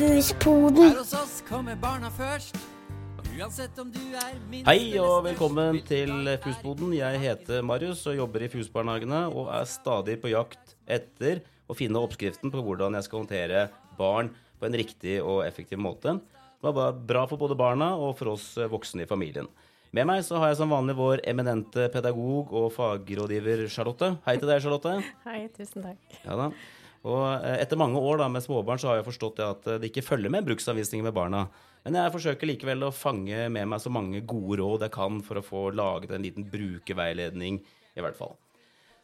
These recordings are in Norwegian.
Fuspoden. Her hos oss kommer barna først. Hei og velkommen til Fusboden. Jeg heter Marius og jobber i Fusbarnehagene og er stadig på jakt etter å finne oppskriften på hvordan jeg skal håndtere barn på en riktig og effektiv måte. Det var bra for både barna og for oss voksne i familien. Med meg så har jeg som vanlig vår eminente pedagog og fagrådgiver Charlotte. Hei til deg, Charlotte. Hei, tusen takk. Ja da. Og eh, etter mange år da med småbarn så har jeg forstått det at eh, det ikke følger med bruksanvisninger med barna. Men jeg forsøker likevel å fange med meg så mange gode råd jeg kan for å få laget en liten brukerveiledning, i hvert fall.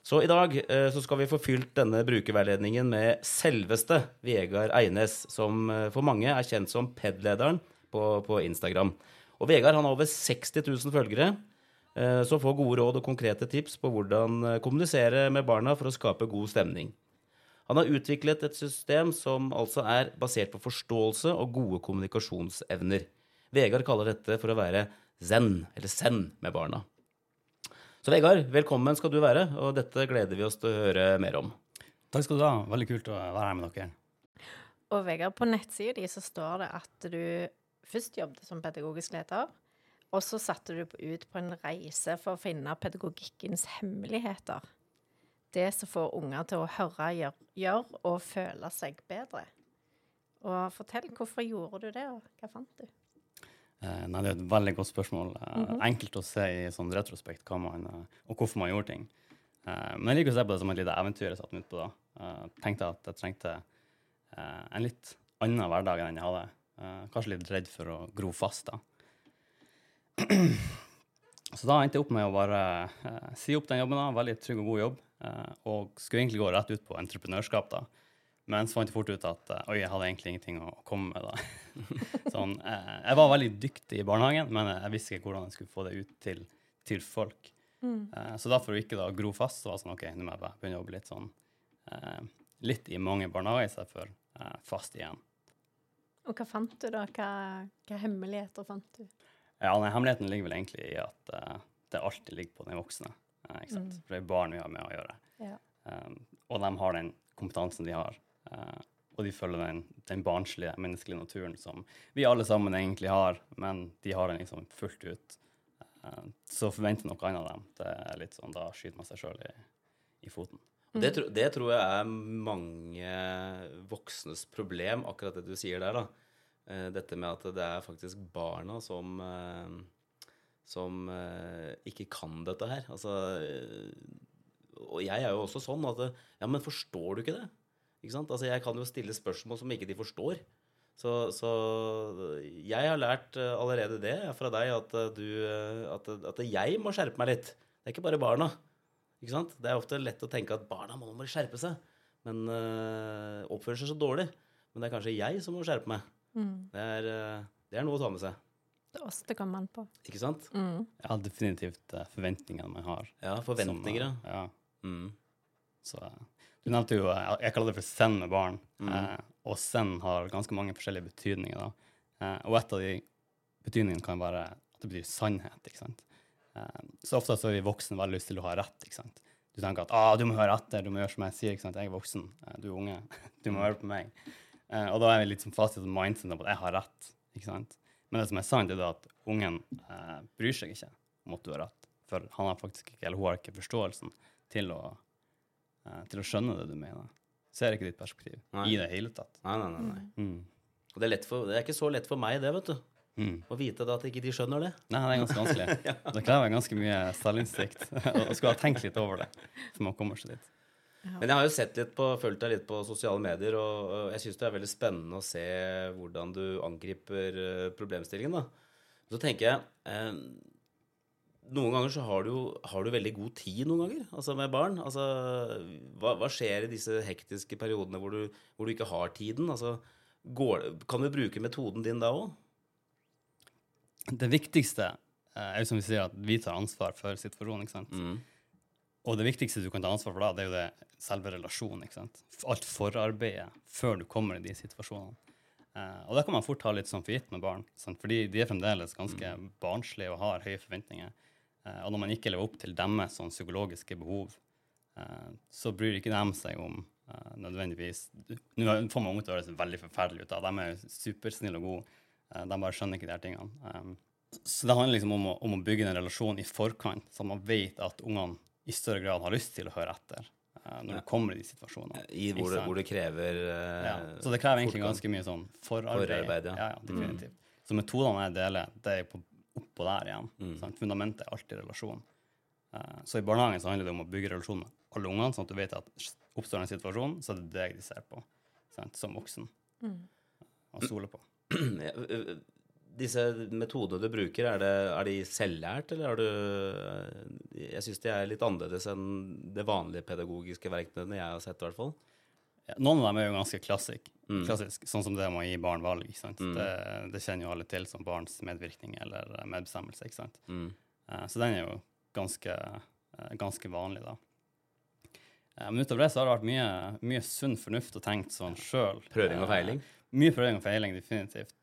Så i dag eh, så skal vi få fylt denne brukerveiledningen med selveste Vegard Eines, som for mange er kjent som PED-lederen på, på Instagram. Og Vegard han har over 60 000 følgere, som får gode råd og konkrete tips på hvordan kommunisere med barna for å skape god stemning. Han har utviklet et system som altså er basert på forståelse og gode kommunikasjonsevner. Vegard kaller dette for å være zen, eller zen, med barna. Så Vegard, velkommen skal du være, og dette gleder vi oss til å høre mer om. Takk skal du ha. Veldig kult å være her med dere. Og Vegard, på nettsida di så står det at du først jobbet som pedagogisk leder, og så satte du ut på en reise for å finne pedagogikkens hemmeligheter. Det som får unger til å høre, gjøre gjør, og føle seg bedre. Og fortell, hvorfor gjorde du det, og hva fant du? Eh, nei, Det er et veldig godt spørsmål. Eh, Enkelt å se i sånn retrospekt hva man, eh, og hvorfor man gjorde ting. Eh, men jeg liker å se på det som et lite eventyr jeg satte meg ut på da. Eh, tenkte at jeg trengte eh, en litt annen hverdag enn jeg hadde. Eh, kanskje litt redd for å gro fast, da. Så da endte jeg opp med å bare si opp den jobben. da, Veldig trygg og god jobb. Eh, og skulle egentlig gå rett ut på entreprenørskap, da. Men så fant jeg fort ut at eh, oi, jeg hadde egentlig ingenting å komme med. da. sånn, eh, jeg var veldig dyktig i barnehagen, men jeg visste ikke hvordan jeg skulle få det ut til, til folk. Mm. så da for å ikke da gro fast, så var det sånn OK, nå må jeg bare begynne å jobbe litt sånn litt i mange barnehager i stedet for eh, fast igjen. Og hva fant du, da? Hva, hva hemmeligheter fant du? Ja, nei, Hemmeligheten ligger vel egentlig i at det alltid ligger på den voksne. Ikke sant? For det er barn vi har med å gjøre. Ja. Um, og de har den kompetansen de har. Uh, og de følger den, den barnslige, menneskelige naturen som vi alle sammen egentlig har, men de har den liksom fullt ut. Uh, så forvente noe annet av dem. Det er litt sånn, Da skyter man seg sjøl i, i foten. Mm. Det, tro- det tror jeg er mange voksnes problem, akkurat det du sier der. da. Uh, Dette med at det er faktisk barna som, eh, som eh, ikke kan dette her. Altså, eh, og jeg er jo også sånn at Ja, men forstår du ikke det? Ikke sant? Altså, jeg kan jo stille spørsmål som ikke de forstår. Så, så jeg har lært eh, allerede det fra deg, at, eh, du, eh, at, at jeg må skjerpe meg litt. Det er ikke bare barna. Ikke sant? Det er ofte lett å tenke at barna må, må skjerpe seg, men øh, oppfører seg så dårlig. Men det er kanskje jeg som må skjerpe meg. Det, er, det er noe å ta med seg. Det oss det kommer an på. Ikke sant? Ja, definitivt uh, forventningene man har. Ja, forventninger, Som, ja. eh, ja. Mm. Så eh, Du nevnte jo uh, Jeg kaller det for send med barn. Eh, og send har ganske mange forskjellige betydninger. da. Eh, og et av de betydningene kan være at det betyr sannhet. ikke sant? Eh, så ofte så er vi voksne veldig lyst til å ha rett. ikke sant? Du tenker at ah, du må høre etter, du må gjøre som jeg sier. ikke sant? Jeg er voksen, eh, du er unge. Du må høre på meg. Eh, og da er vi litt som fast i mindsetet mindset at jeg har rett. ikke sant? Men det som er sant, er at ungen eh, bryr seg ikke om at du har rett. For han har faktisk ikke, eller hun har ikke forståelsen til å eh, til å skjønne det du mener. Ser ikke ditt perspektiv Nei. i det hele tatt. Nei, nei, nei. nei. Mm. Og det er, for, det er ikke så lett for meg, det, vet du. Mm. Å vite da at ikke de skjønner det. Nei, det er ganske vanskelig. Det krever ganske mye selvinnsikt og skulle ha tenkt litt over det før man kommer seg dit. Men jeg har jo sett litt på, fulgt deg litt på sosiale medier, og, og jeg syns det er veldig spennende å se hvordan du angriper eh, problemstillingen. da. Så tenker jeg eh, Noen ganger så har du, har du veldig god tid noen ganger, altså med barn. Altså, hva, hva skjer i disse hektiske periodene hvor du, hvor du ikke har tiden? Altså, går, kan du bruke metoden din da òg? Det viktigste eh, er jo som vi sier, at vi tar ansvar for situasjonen. ikke sant? Og det viktigste du kan ta ansvar for da, det er jo det selve relasjonen. ikke sant? Alt forarbeidet før du kommer i de situasjonene. Eh, og det kan man fort ta litt sånn for gitt med barn, sant? fordi de er fremdeles ganske barnslige og har høye forventninger. Eh, og når man ikke lever opp til deres sånn psykologiske behov, eh, så bryr ikke de seg om eh, nødvendigvis Nå får man unge til å høres veldig forferdelig ut. da. De er jo supersnille og gode. Eh, de bare skjønner ikke de her tingene. Um, så det handler liksom om å, om å bygge en relasjon i forkant, så man vet at ungene i større grad har lyst til å høre etter eh, når Ja. du kommer i de situasjonene. I hvor det, hvor det krever uh, Ja. Så det krever egentlig ganske mye sånn forarbeid. Forarbeid, ja. ja. ja definitivt. Så metodene jeg deler, det er på, oppå der igjen. Mm. Sant? Fundamentet er alltid relasjon. Uh, så i barnehagen så handler det om å bygge relasjon med alle ungene, sånn at du vet at oppstår en situasjon, så er det deg de ser på sant? som voksen. Og stoler på. Disse metodene du bruker, er, det, er de selvlært, eller er du Jeg syns de er litt annerledes enn det vanlige pedagogiske verktøyene jeg har sett, i hvert fall. Noen av dem er jo ganske klassisk, Mm. klassisk sånn som det med å gi barn valg. Mm. Det, det kjenner jo alle til som barns medvirkning eller medbestemmelse. Ikke sant? Mm. Eh, Så den er jo ganske, eh, ganske vanlig, da. Eh, Men utover det så har det vært mye, mye sunn fornuft og tenkt sånn sjøl. Prøving og feiling. Mye prøving og feiling, definitivt.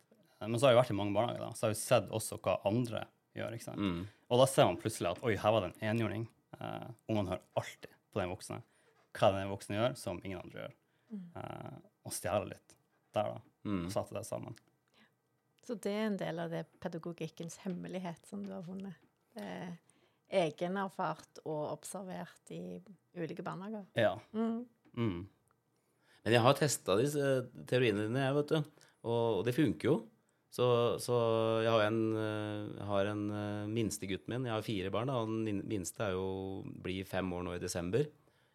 Eh, Men så har jeg vært i mange barnehager, da, så har jeg sett også hva andre gjør. ikke sant? Mm. Og da ser man plutselig at oi, her var det en enhjørning. Uh, Ungene hører alltid på den voksne. Hva den voksne gjør, som ingen andre gjør. Eh, og stjele litt der, da. Mm. Og sette det sammen. Så det er en del av det pedagogikkens hemmelighet som du har funnet. Det er egenerfart og observert i ulike barnehager. Ja. Mm. Mm. Men jeg har testa disse eh, teoriene dine, jeg, vet du. Og, og det funker jo. Så, så jeg har en, eh, jeg har en eh, minstegutten min. Jeg har fire barn, da, og den minste er jo, blir fem år nå i desember.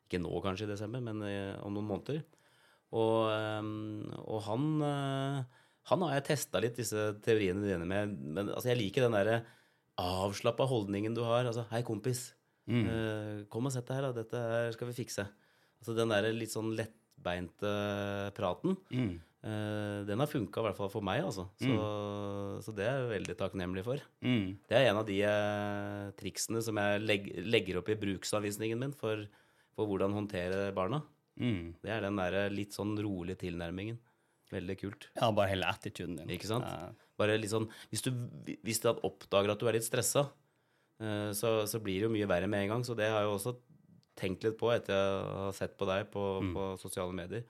Ikke nå kanskje i desember, men eh, om noen måneder. Og, eh, og han, eh, han har jeg testa litt disse teoriene dine med. Men altså, jeg liker den derre avslappa holdningen du har. Altså, hei, kompis. Mm. Eh, kom og sett deg her, da. Dette her skal vi fikse. Altså den der litt sånn lettbeinte praten, Mm. Eh, den har funka i hvert fall for meg, altså. Så, så det er jeg veldig takknemlig for. Mm. Det er en av de eh, triksene som jeg legg, legger opp i bruksanvisningen min for, for hvordan håndtere barna. Mm. Det er den der litt sånn rolige tilnærmingen. Veldig kult. Ja, bare hele attituden din. Ikke sant? Ja. Bare litt sånn, Hvis du, hvis du oppdager at du er litt stressa, eh, så, så blir det jo mye verre med en gang. Så det har jeg også tenkt litt på etter jeg har sett på deg på, på sosiale medier.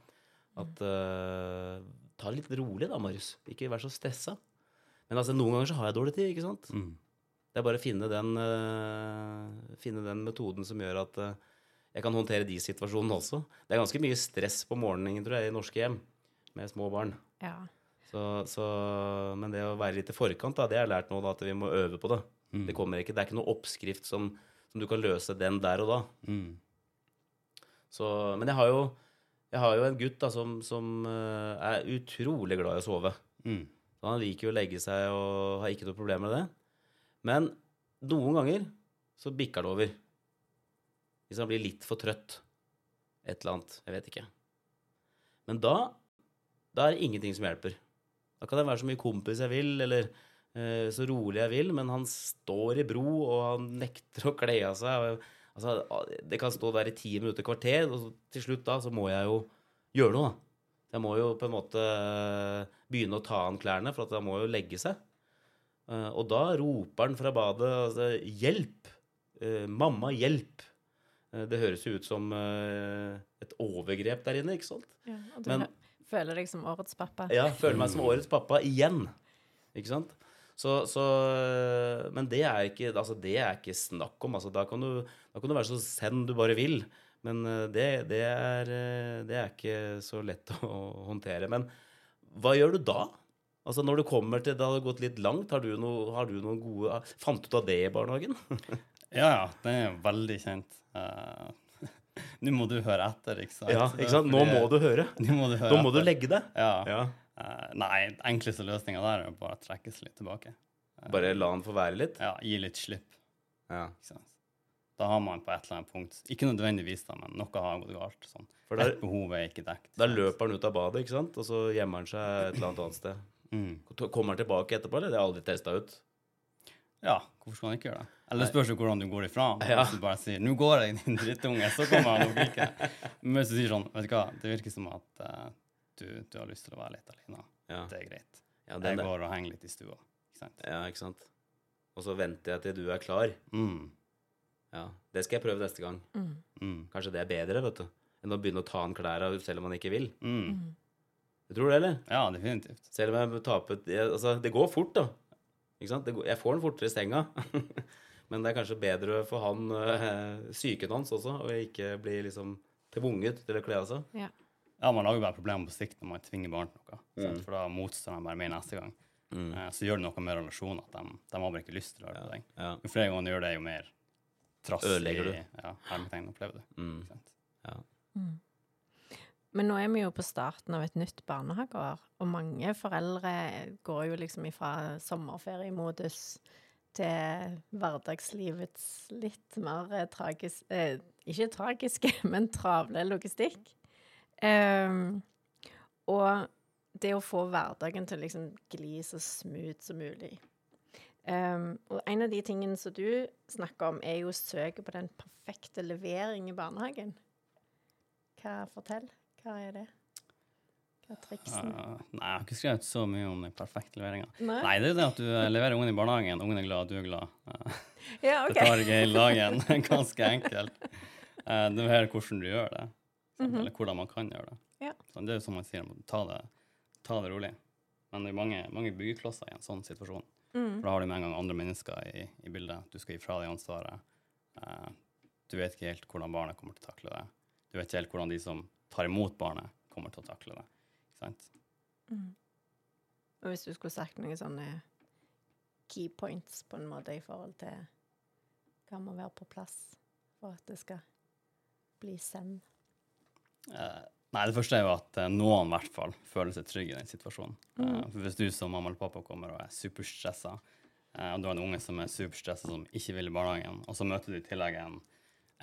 At uh, Ta det litt rolig da, Marius. Ikke vær så stressa. Men altså, noen ganger så har jeg dårlig tid, ikke sant? mm. Det er bare å finne den, uh, finne den metoden som gjør at uh, jeg kan håndtere de situasjonene også. Det er ganske mye stress på morgenen, tror jeg, i norske hjem med små barn. Ja. Så, så, men det å være litt i forkant, da, det har jeg lært nå, da, at vi må øve på det. Mm. Det kommer ikke, det er ikke noe oppskrift som, som du kan løse den der og da. Mm. Så, men jeg har jo, jeg har jo en gutt da, som, som eh, er utrolig glad i å sove. Mm. Han liker jo å legge seg og har ikke noe problem med det. Men noen ganger så bikker det over. Hvis han blir litt for trøtt. Et eller annet. Jeg vet ikke. Men da, da er det ingenting som hjelper. Da kan jeg være så mye kompis jeg vil, eller eh, så rolig jeg vil, men han står i bro, og han nekter å kle av seg. og- Altså, det kan stå der i ti minutter, kvarter, og til slutt da så må jeg jo gjøre noe, da. Jeg må jo på en måte eh, begynne å ta an klærne, for at han må jo legge seg. Eh, Og da roper han fra badet altså, 'Hjelp! Eh, Mamma, hjelp!' Det høres jo ut som et overgrep der inne, ikke sant? ja. Og du Men- føler deg som årets pappa. Ja, føler meg som årets pappa igjen. Ikke sant? Så, så Men det er ikke, altså, det er ikke snakk om. Altså, da, kan du, da kan du være så send du bare vil. Men eh, det, det, er, eh, det er ikke så lett å håndtere. Men hva gjør du da? Altså Når du kommer til det har gått litt langt, har du, noe, har du noen gode Fant du ut av det i barnehagen? Ja, ja, Det er veldig kjent. Uh, Nå må du høre etter, ikke sant? Ja, ikke sant? Nå må du høre. Nå må du høre Nå må du legge deg. Ja. Ja. Eh, nei, enkleste løsninga der er bare å trekke seg litt tilbake. Bare la han få være litt. Ja, gi litt slipp. Ja. Da har man på et eller annet punkt Ikke nødvendigvis, da, men noe har gått galt. Sånn. For der, Et behov er ikke dekt. da løper han ut av badet, ikke sant? og så gjemmer han seg et eller annet annet sted. Mm. Kommer han tilbake etterpå, eller? Det har jeg aldri testa ut. Ja, hvorfor skal han ikke gjøre det? Eller spørs jo hvordan du går ifra. Ja. Hvis du bare sier 'nå går jeg, din drittunge', så kommer han nok ikke. Men hvis du sier sånn, vet du hva, det virker som at eh, du, du har lyst til å være litt alene. Ja, Det er greit. ja, Jeg går og henger litt i stua. Ikke sant? ja ikke sant. Og så venter jeg til du er klar. Mm. Ja, Det skal jeg prøve neste gang. Mm. Kanskje det er bedre, vet du. enn å begynne å ta an klærne selv om man ikke vil. Mm. Du tror det, eller? Ja, definitivt. Selv om jeg taper jeg, Altså, det går fort, da. Ikke sant? Det går, jeg får den fortere i senga. Men det er kanskje bedre for han øh, psyken hans også, og ikke bli liksom tvunget til å kle av seg. Ja. Ja, man lager bare problemer på sikt når man tvinger barn til noe. Mm. For da motstår de bare mer neste gang. Eh, så gjør det noe med relasjonen at de, de har bare ikke lyst til å det på deg. Ja. Jo flere ganger du gjør det, jo mer trass Ødelegger du. ja, hermetegn opplever du. Mm. Ja. Men nå er vi jo på starten av et nytt barnehageår, og mange foreldre går jo liksom ifra sommerferiemodus til hverdagslivets litt mer tragiske eh, Ikke tragiske, men travle logistikk. Ehm, og det å få hverdagen til å liksom gli så smooth som mulig. Um, og en av de tingene som du snakker om, er jo søket på den perfekte levering i barnehagen. Hva Fortell. Hva er det? Hva er triksen? Uh, nei, jeg har ikke skrevet så mye om den perfekte leveringa. Nei? Nei, det er det at du eh, leverer ungen i barnehagen, ungen er glad, du er glad. Uh, Ja, Det tar ikke hele dagen. Ganske enkelt. Uh, Det er hvordan du gjør det, sant? eller hvordan man kan gjøre det. Ja. Så det er jo som man sier, ta det, ta det rolig. Men det er mange, mange byggeklosser i en sånn situasjon. Mm. For da har du med en gang andre mennesker i, i bildet. Du skal gi fra deg ansvaret. Eh, du vet ikke helt hvordan barnet kommer til å takle det. Du vet ikke helt hvordan de som tar imot barnet, kommer til å takle det. Ikke sant? Og hvis du skulle sagt noen sånne key points på en måte i forhold til hva må være på plass for at det skal bli send? Eh, nei, det første er jo at eh, noen i hvert fall føler seg trygg i den situasjonen. Mm. for hvis du som mamma eller pappa kommer og er superstressa, eh, og du har en unge som er superstressa som ikke vil i barnehagen, og så møter du i tillegg en,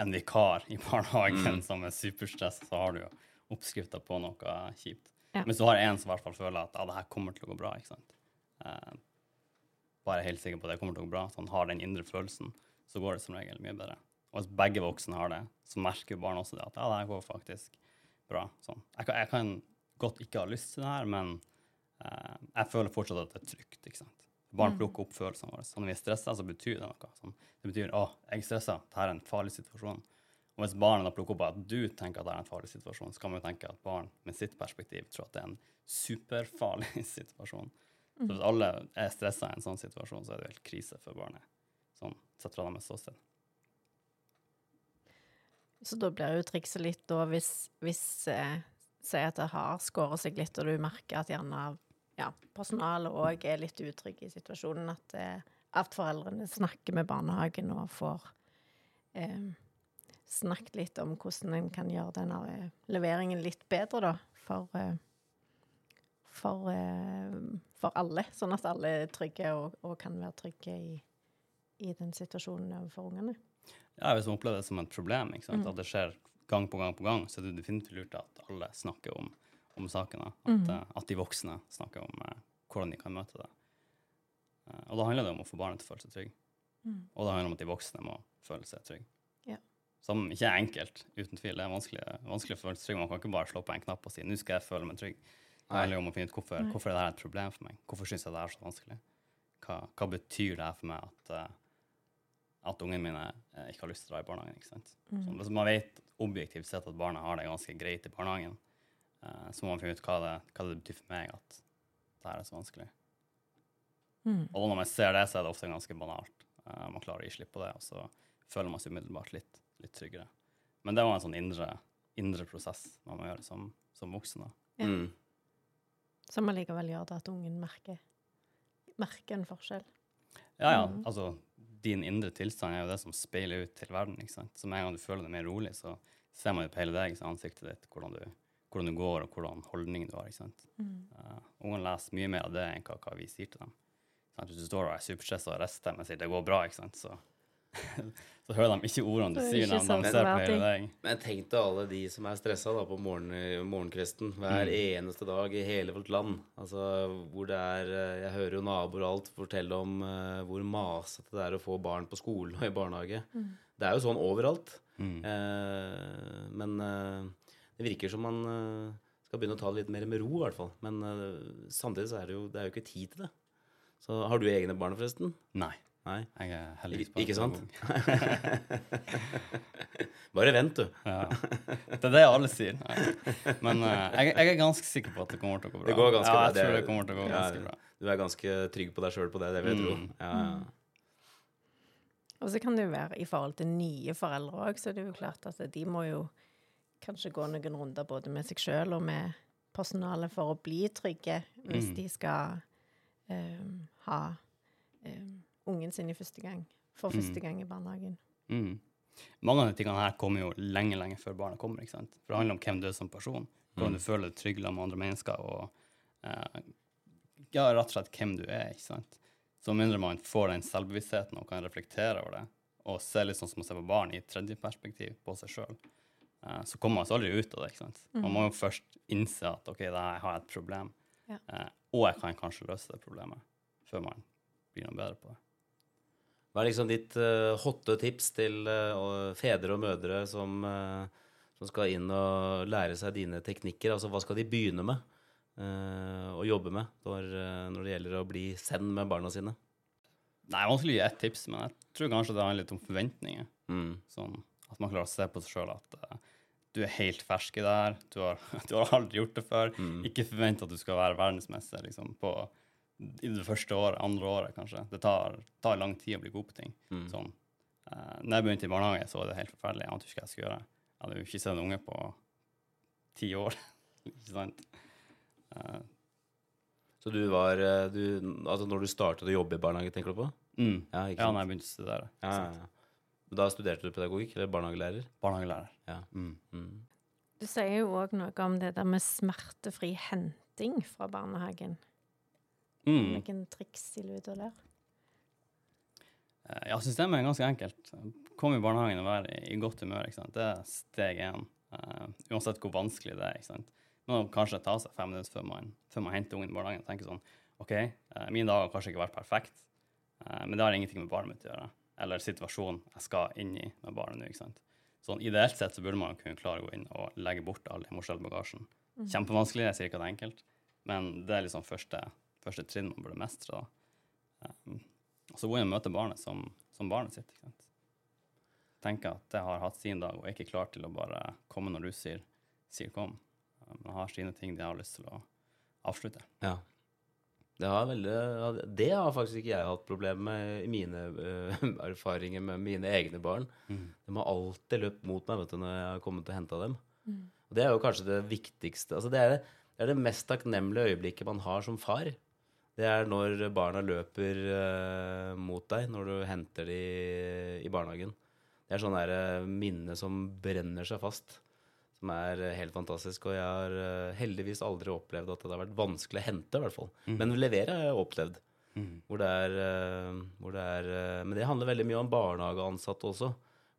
en vikar i barnehagen som er superstressa, så har du jo oppskrifta på noe kjipt. Ja. Hvis du har en som i hvert fall føler at ja, det her kommer til å gå bra, ikke sant. Eh, bare helt sikker på at det kommer til å gå bra, så han har den indre følelsen, så går det som regel mye bedre. Og hvis begge voksne har det, så merker jo barnet også det at ja, det her går faktisk bra. Sånn. Jeg, kan, jeg kan godt ikke ha lyst til det her, men uh, jeg føler fortsatt at det er trygt. ikke sant? Barn plukker opp følelsene våre. Så når vi er stressa, så betyr det noe. Sånn. Det betyr å, jeg er stressa, dette er en farlig situasjon. Og hvis barnet da plukker opp at du tenker at det er en farlig situasjon, så kan man jo tenke at barn med sitt perspektiv tror at det er en superfarlig situasjon. Så hvis alle er stressa i en sånn situasjon, så er det jo helt krise for barnet. Sånn sett fra deres ståsted. Så da blir jo trikset litt da hvis, hvis eh, Si at det har skåret seg litt, og du merker at gjerne ja, personalet òg er litt utrygge i situasjonen, at, eh, at foreldrene snakker med barnehagen og får eh, snakket litt om hvordan en kan gjøre denne eh, leveringen litt bedre, da, for eh, for, eh, for alle, sånn at alle er trygge og, og kan være trygge i, i den situasjonen overfor ungene. Ja, Hvis man opplever det som et problem, ikke sant? at det skjer gang på gang på gang, så er det definitivt lurt at alle snakker om, om sakene. At, mm. at de voksne snakker om eh, hvordan de kan møte det. Eh, og da handler det om å få barnet til å føle seg trygg. Og det handler om at de voksne må føle seg trygge. Ja. Som ikke er enkelt, uten tvil. Det er vanskelig, vanskelig å føle seg trygg. Man kan ikke bare slå på en knapp og si 'nå skal jeg føle meg trygg'. Det handler om å finne ut hvorfor, hvorfor er dette et problem for meg. Hvorfor syns jeg det er så vanskelig? Hva, hva betyr det her for meg at, eh, at ungene mine eh, ikke har lyst til å dra i barnehagen? ikke sant? Så hvis man vet objektivt sett at barna har det ganske greit i barnehagen, eh, så må man finne ut hva det, hva det betyr for meg at det her er så vanskelig. Og når man ser det, så er det ofte ganske banalt. Eh, man klarer å gi slipp på det, og så føler man seg umiddelbart litt, litt tryggere. Men det var en sånn indre, indre prosess man må gjøre som, som voksen. da. Ja. Mm. Som allikevel gjør det at ungen merker, merker en forskjell. Ja, ja, altså din indre tilstand er jo det som speiler ut til verden. ikke sant? Så med en gang du føler deg mer rolig, så ser man jo på hele deg, så ansiktet ditt, hvordan du, hvordan du går, og hvordan holdning du har. ikke sant? Uh, Ungene leser mye mer av det enn hva, hva vi sier til dem. Hvis du står og er superstressa og rister men sier det går bra, ikke sant? så, så hører de ikke ordene du Det er sier, når de, ser på hele deg. Men tenk deg alle de som er stressa da, på morgen, morgenkvisten hver eneste dag i hele vårt land. Altså, hvor det er eh, Jeg hører jo naboer og alt fortelle om uh, hvor masete det er å få barn på skolen og i barnehage. Det er jo sånn overalt. Eh, men uh, det virker som man skal begynne å ta det litt mer med ro, i hvert fall. Men samtidig så er det jo, det er jo ikke tid til det. Så har du egne barn, forresten? Nei. Nei. Jeg er heldigvis bare ikke sant? Bare vent, du. Ja. Det er det alle sier. Men uh, jeg, jeg er ganske sikker på at det kommer til å gå bra. Det går ganske ja, bra. jeg tror det kommer til å gå ja, ganske bra. Du er ganske trygg på deg sjøl på det, det vil jeg tro. Mm. Ja, ja. Og så kan det jo være i forhold til nye foreldre òg, så det er jo klart at de må jo kanskje gå noen runder både med seg sjøl og med personalet for å bli trygge hvis Mm. de skal um, ha eh, ungen sin i første gang, for Mm. første gang i barnehagen. Mm. Mange av de tingene her kommer jo lenge lenge før barna kommer. ikke sant? For det handler om hvem du er som person. Hvordan Mm. du føler deg trygg med andre mennesker. og eh, ja, rett og slett hvem du er. ikke sant? Så mindre man får den selvbevisstheten og kan reflektere over det, og se litt sånn som å se på barn i et tredje perspektiv på seg sjøl, eh, så kommer man seg aldri ut av det. ikke sant? Man må jo først innse at OK, da har jeg et problem, Ja. eh, og jeg kan kanskje løse det problemet, før man blir noe bedre på det. Hva er liksom ditt uh, hotte tips til uh, fedre og mødre som, uh, som skal inn og lære seg dine teknikker? Altså hva skal de begynne med å jobbe med når, når det gjelder å bli send med barna sine? Det er vanskelig å gi ett tips, men jeg tror kanskje det handler litt om forventninger. Mm. Sånn at man klarer å se på seg sjøl at du er helt fersk i det her, du har, du har aldri gjort det før. Mm. Ikke forvent at du skal være verdensmester liksom, på, i det første året, andre året kanskje. Det tar, tar lang tid å bli god på ting. Mm. Sånn. Uh, når jeg begynte i barnehage, så var det helt forferdelig. Jeg ante ikke hva jeg skulle gjøre. Jeg hadde jo ikke sett en unge på ti år. ikke sant? Uh, Så du var eh, du, Altså når du startet å jobbe i barnehage, tenker du på? mm. Ja, ikke Ja, når jeg begynte å studere. Ja, ja, ja. Da studerte du pedagogikk, eller barnehagelærer? Barnehagelærer. Ja. Mm. Mm. Du sier jo òg noe om det der med smertefri henting fra barnehagen. Mm. Hvilken triks de luder og Eh, Ja, systemet er ganske enkelt. Kom i barnehagen og vær i, i godt humør. ikke sant? Det er steg én. Uh, uansett hvor vanskelig det er. ikke sant? Nå kanskje ta seg fem minutter før man, før man henter ungen i barnehagen og tenker sånn OK, uh, min dag har kanskje ikke vært perfekt, uh, men det har ingenting med barnet mitt å gjøre. Eller situasjonen jeg skal inn i med barnet nå. ikke sant? Sånn Ideelt sett så burde man kunne klare å gå inn og legge bort all emosjonell bagasjen. Kjempevanskelig, jeg sier ikke at det er enkelt, men det er liksom første, første trinn man burde mestre. da. Um, og så gå inn og møte barnet som, som barnet sitt. ikke sant? Tenke at det har hatt sin dag og er ikke klar til å bare komme når du sier, sier kom. Men Men har sine ting de har lyst til å avslutte. Ja. Det har, veldig, det har faktisk ikke jeg hatt problemer med i mine uh, erfaringer med mine egne barn. De har alltid løpt mot meg vet du, når jeg har kommet og henta dem. Og det er jo kanskje det viktigste. Altså det, er det, det er det mest takknemlige øyeblikket man har som far. Det er når barna løper uh, mot deg når du henter de i barnehagen. Det er sånn eh, minne som brenner seg fast. Som er eh, helt fantastisk. Og jeg har heldigvis aldri opplevd at det har vært vanskelig å hente, i hvert fall. Men levere har jeg opplevd. Hvor det er, hvor det er Men det handler veldig mye om barnehageansatte også.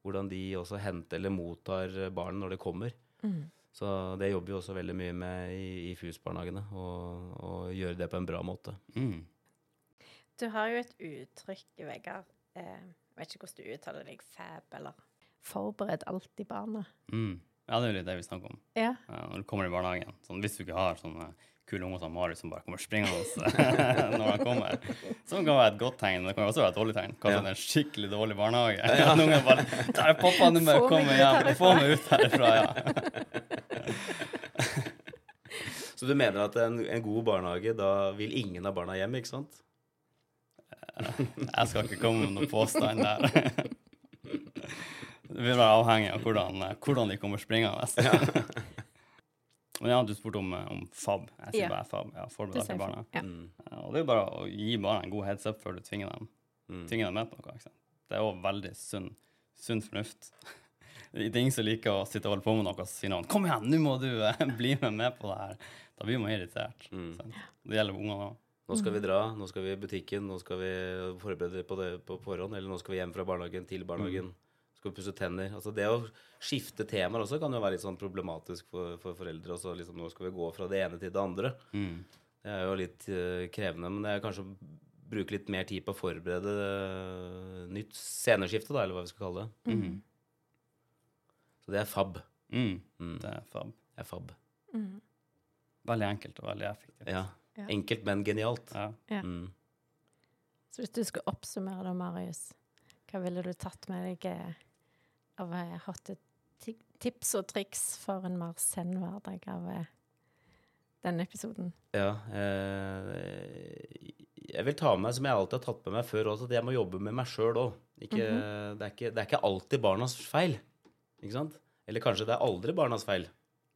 Hvordan de også henter eller mottar barn når det kommer. Så det jobber vi også veldig mye med i, i FUS-barnehagene. Og, gjøre det på en bra måte. Mm. Du har jo et uttrykk, Vegard. Eh, jeg vet ikke hvordan du uttaler deg. Fab, eller Forbered alltid barnet. Mm. Ja, det er jo litt det vi snakker om. Ja. Når du kommer i barnehagen. Sånn, hvis du ikke har sånne kule unger som Marius som bare kommer springende når han kommer, som kan være et godt tegn, men det kan også være et dårlig tegn. Kanskje Ja. det er en skikkelig dårlig barnehage. Ja. Noen bare Der er pappa, du må jeg Få meg komme ut hjem. og Få meg ut herifra, ja. Så du mener at en, en god barnehage, da vil ingen av barna hjem, ikke sant? Jeg skal ikke komme med noen påstand der. Det vil være avhengig av hvordan, eh, hvordan de kommer springende. Men ja, du spurte om, eh, om FAB. Jeg sier Ja. bare FAB. Ja, forberedt til barna. Ja. Mm. Og det er jo bare å gi barna en god heads up før du tvinger dem, Mm. tvinger dem med på noe. Ikke sant? Det er òg veldig sunn, sunn fornuft. Det er ingen som liker å sitte og holde på med noe, og si noen 'Kom igjen, nå må du eh, bli med med på det her'. Da blir man irritert. Mm. sant? Det gjelder ungene òg. Nå skal vi dra, nå skal vi i butikken, nå skal vi forberede på det på forhånd, eller nå skal vi hjem fra barnehagen til barnehagen. Skal vi pusse tenner. Altså det å skifte temaer også kan jo være litt sånn problematisk for, for foreldre. Også, liksom, nå skal vi gå fra det ene til det andre. Mm. Det er jo litt uh, krevende, men det er kanskje å bruke litt mer tid på å forberede uh, nytt sceneskifte, da, eller hva vi skal kalle det. Mm. Så det er fab. Mm. Mm. Det er FAB. Det er fab. Mm. Veldig enkelt og veldig effektivt. Ja. Ja. Enkelt, men genialt. Ja. Ja. Mm. Så hvis du skulle oppsummere da, Marius, hva ville du tatt med deg eh, av eh, hotte ti- tips og triks for en mer send hverdag av eh, denne episoden? Ja. Eh, jeg vil ta med, som jeg alltid har tatt med meg før også, at jeg må jobbe med meg sjøl òg. det, er ikke- det er ikke alltid barnas feil. Ikke sant? Eller kanskje det er aldri barnas feil.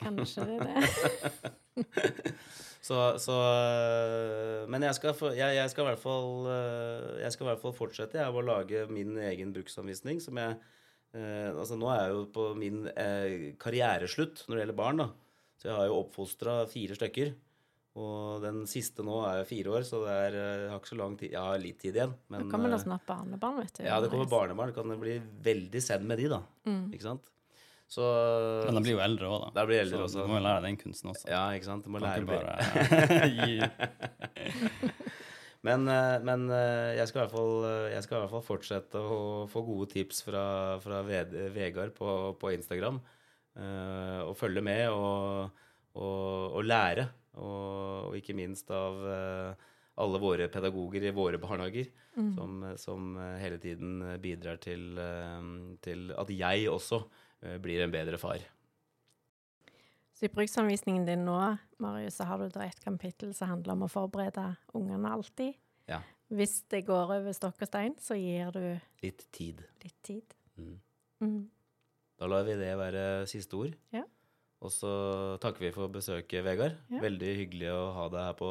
Kanskje det. Så, så øh, Men jeg skal, jeg, jeg skal i hvert fall øh, Jeg skal i hvert fall fortsette jeg, å lage min egen bruksanvisning. Som jeg eh, Altså, nå er jeg jo på min eh, karriereslutt når det gjelder barn, da. Så jeg har jo oppfostra fire stykker. Og den siste nå er fire år, så det er, øh, jeg har ikke så lang tid Jeg har litt tid igjen. Men, det kommer da snart barnebarn, vet du. ja, det kommer barnebarn. barnebarn. Det kan bli veldig send med de, da. Mm. Ikke sant? Så Men de blir jo eldre òg, da. Blir de eldre så også. du må jo lære den kunsten også. Ja, ikke sant. Du må Kan lære bare Men, eh, men eh, jeg, skal i hvert fall, eh, jeg skal i hvert fall fortsette å få gode tips fra, fra Ved- Vegard på, på Instagram. eh, og følge med og, og, og lære. Og, og ikke minst av alle våre pedagoger i våre barnehager. Som, som eh, hele tiden bidrar til, til at jeg også blir en bedre far. Så i bruksanvisningen din nå, Marius, så har du da et kapittel som handler om å forberede ungene alltid. Ja. Hvis det går over stokk og stein, så gir du Litt tid. litt tid. Mm. Mm. Da lar vi det være siste ord. Ja. Og så takker vi for besøket, Vegard. Ja. Veldig hyggelig å ha deg her på,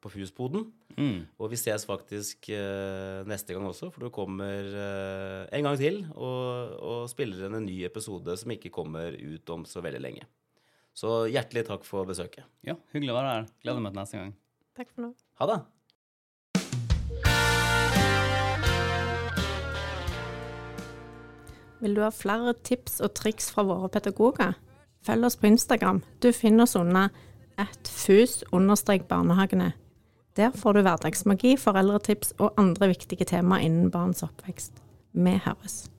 på Husboden. mm. Og vi ses faktisk eh, neste gang også, for du kommer eh, en gang til og, og spiller inn en ny episode som ikke kommer ut om så veldig lenge. Så hjertelig takk for besøket. Ja, hyggelig å være her. Gleder meg til neste gang. Takk for nå. Ha det! Vil du ha flere tips og triks fra våre pedagoger? Følg oss på Instagram. Du finner oss under at fus-barnehagene. Der får du hverdagsmagi, foreldretips og andre viktige tema innen barns oppvekst. Vi høres.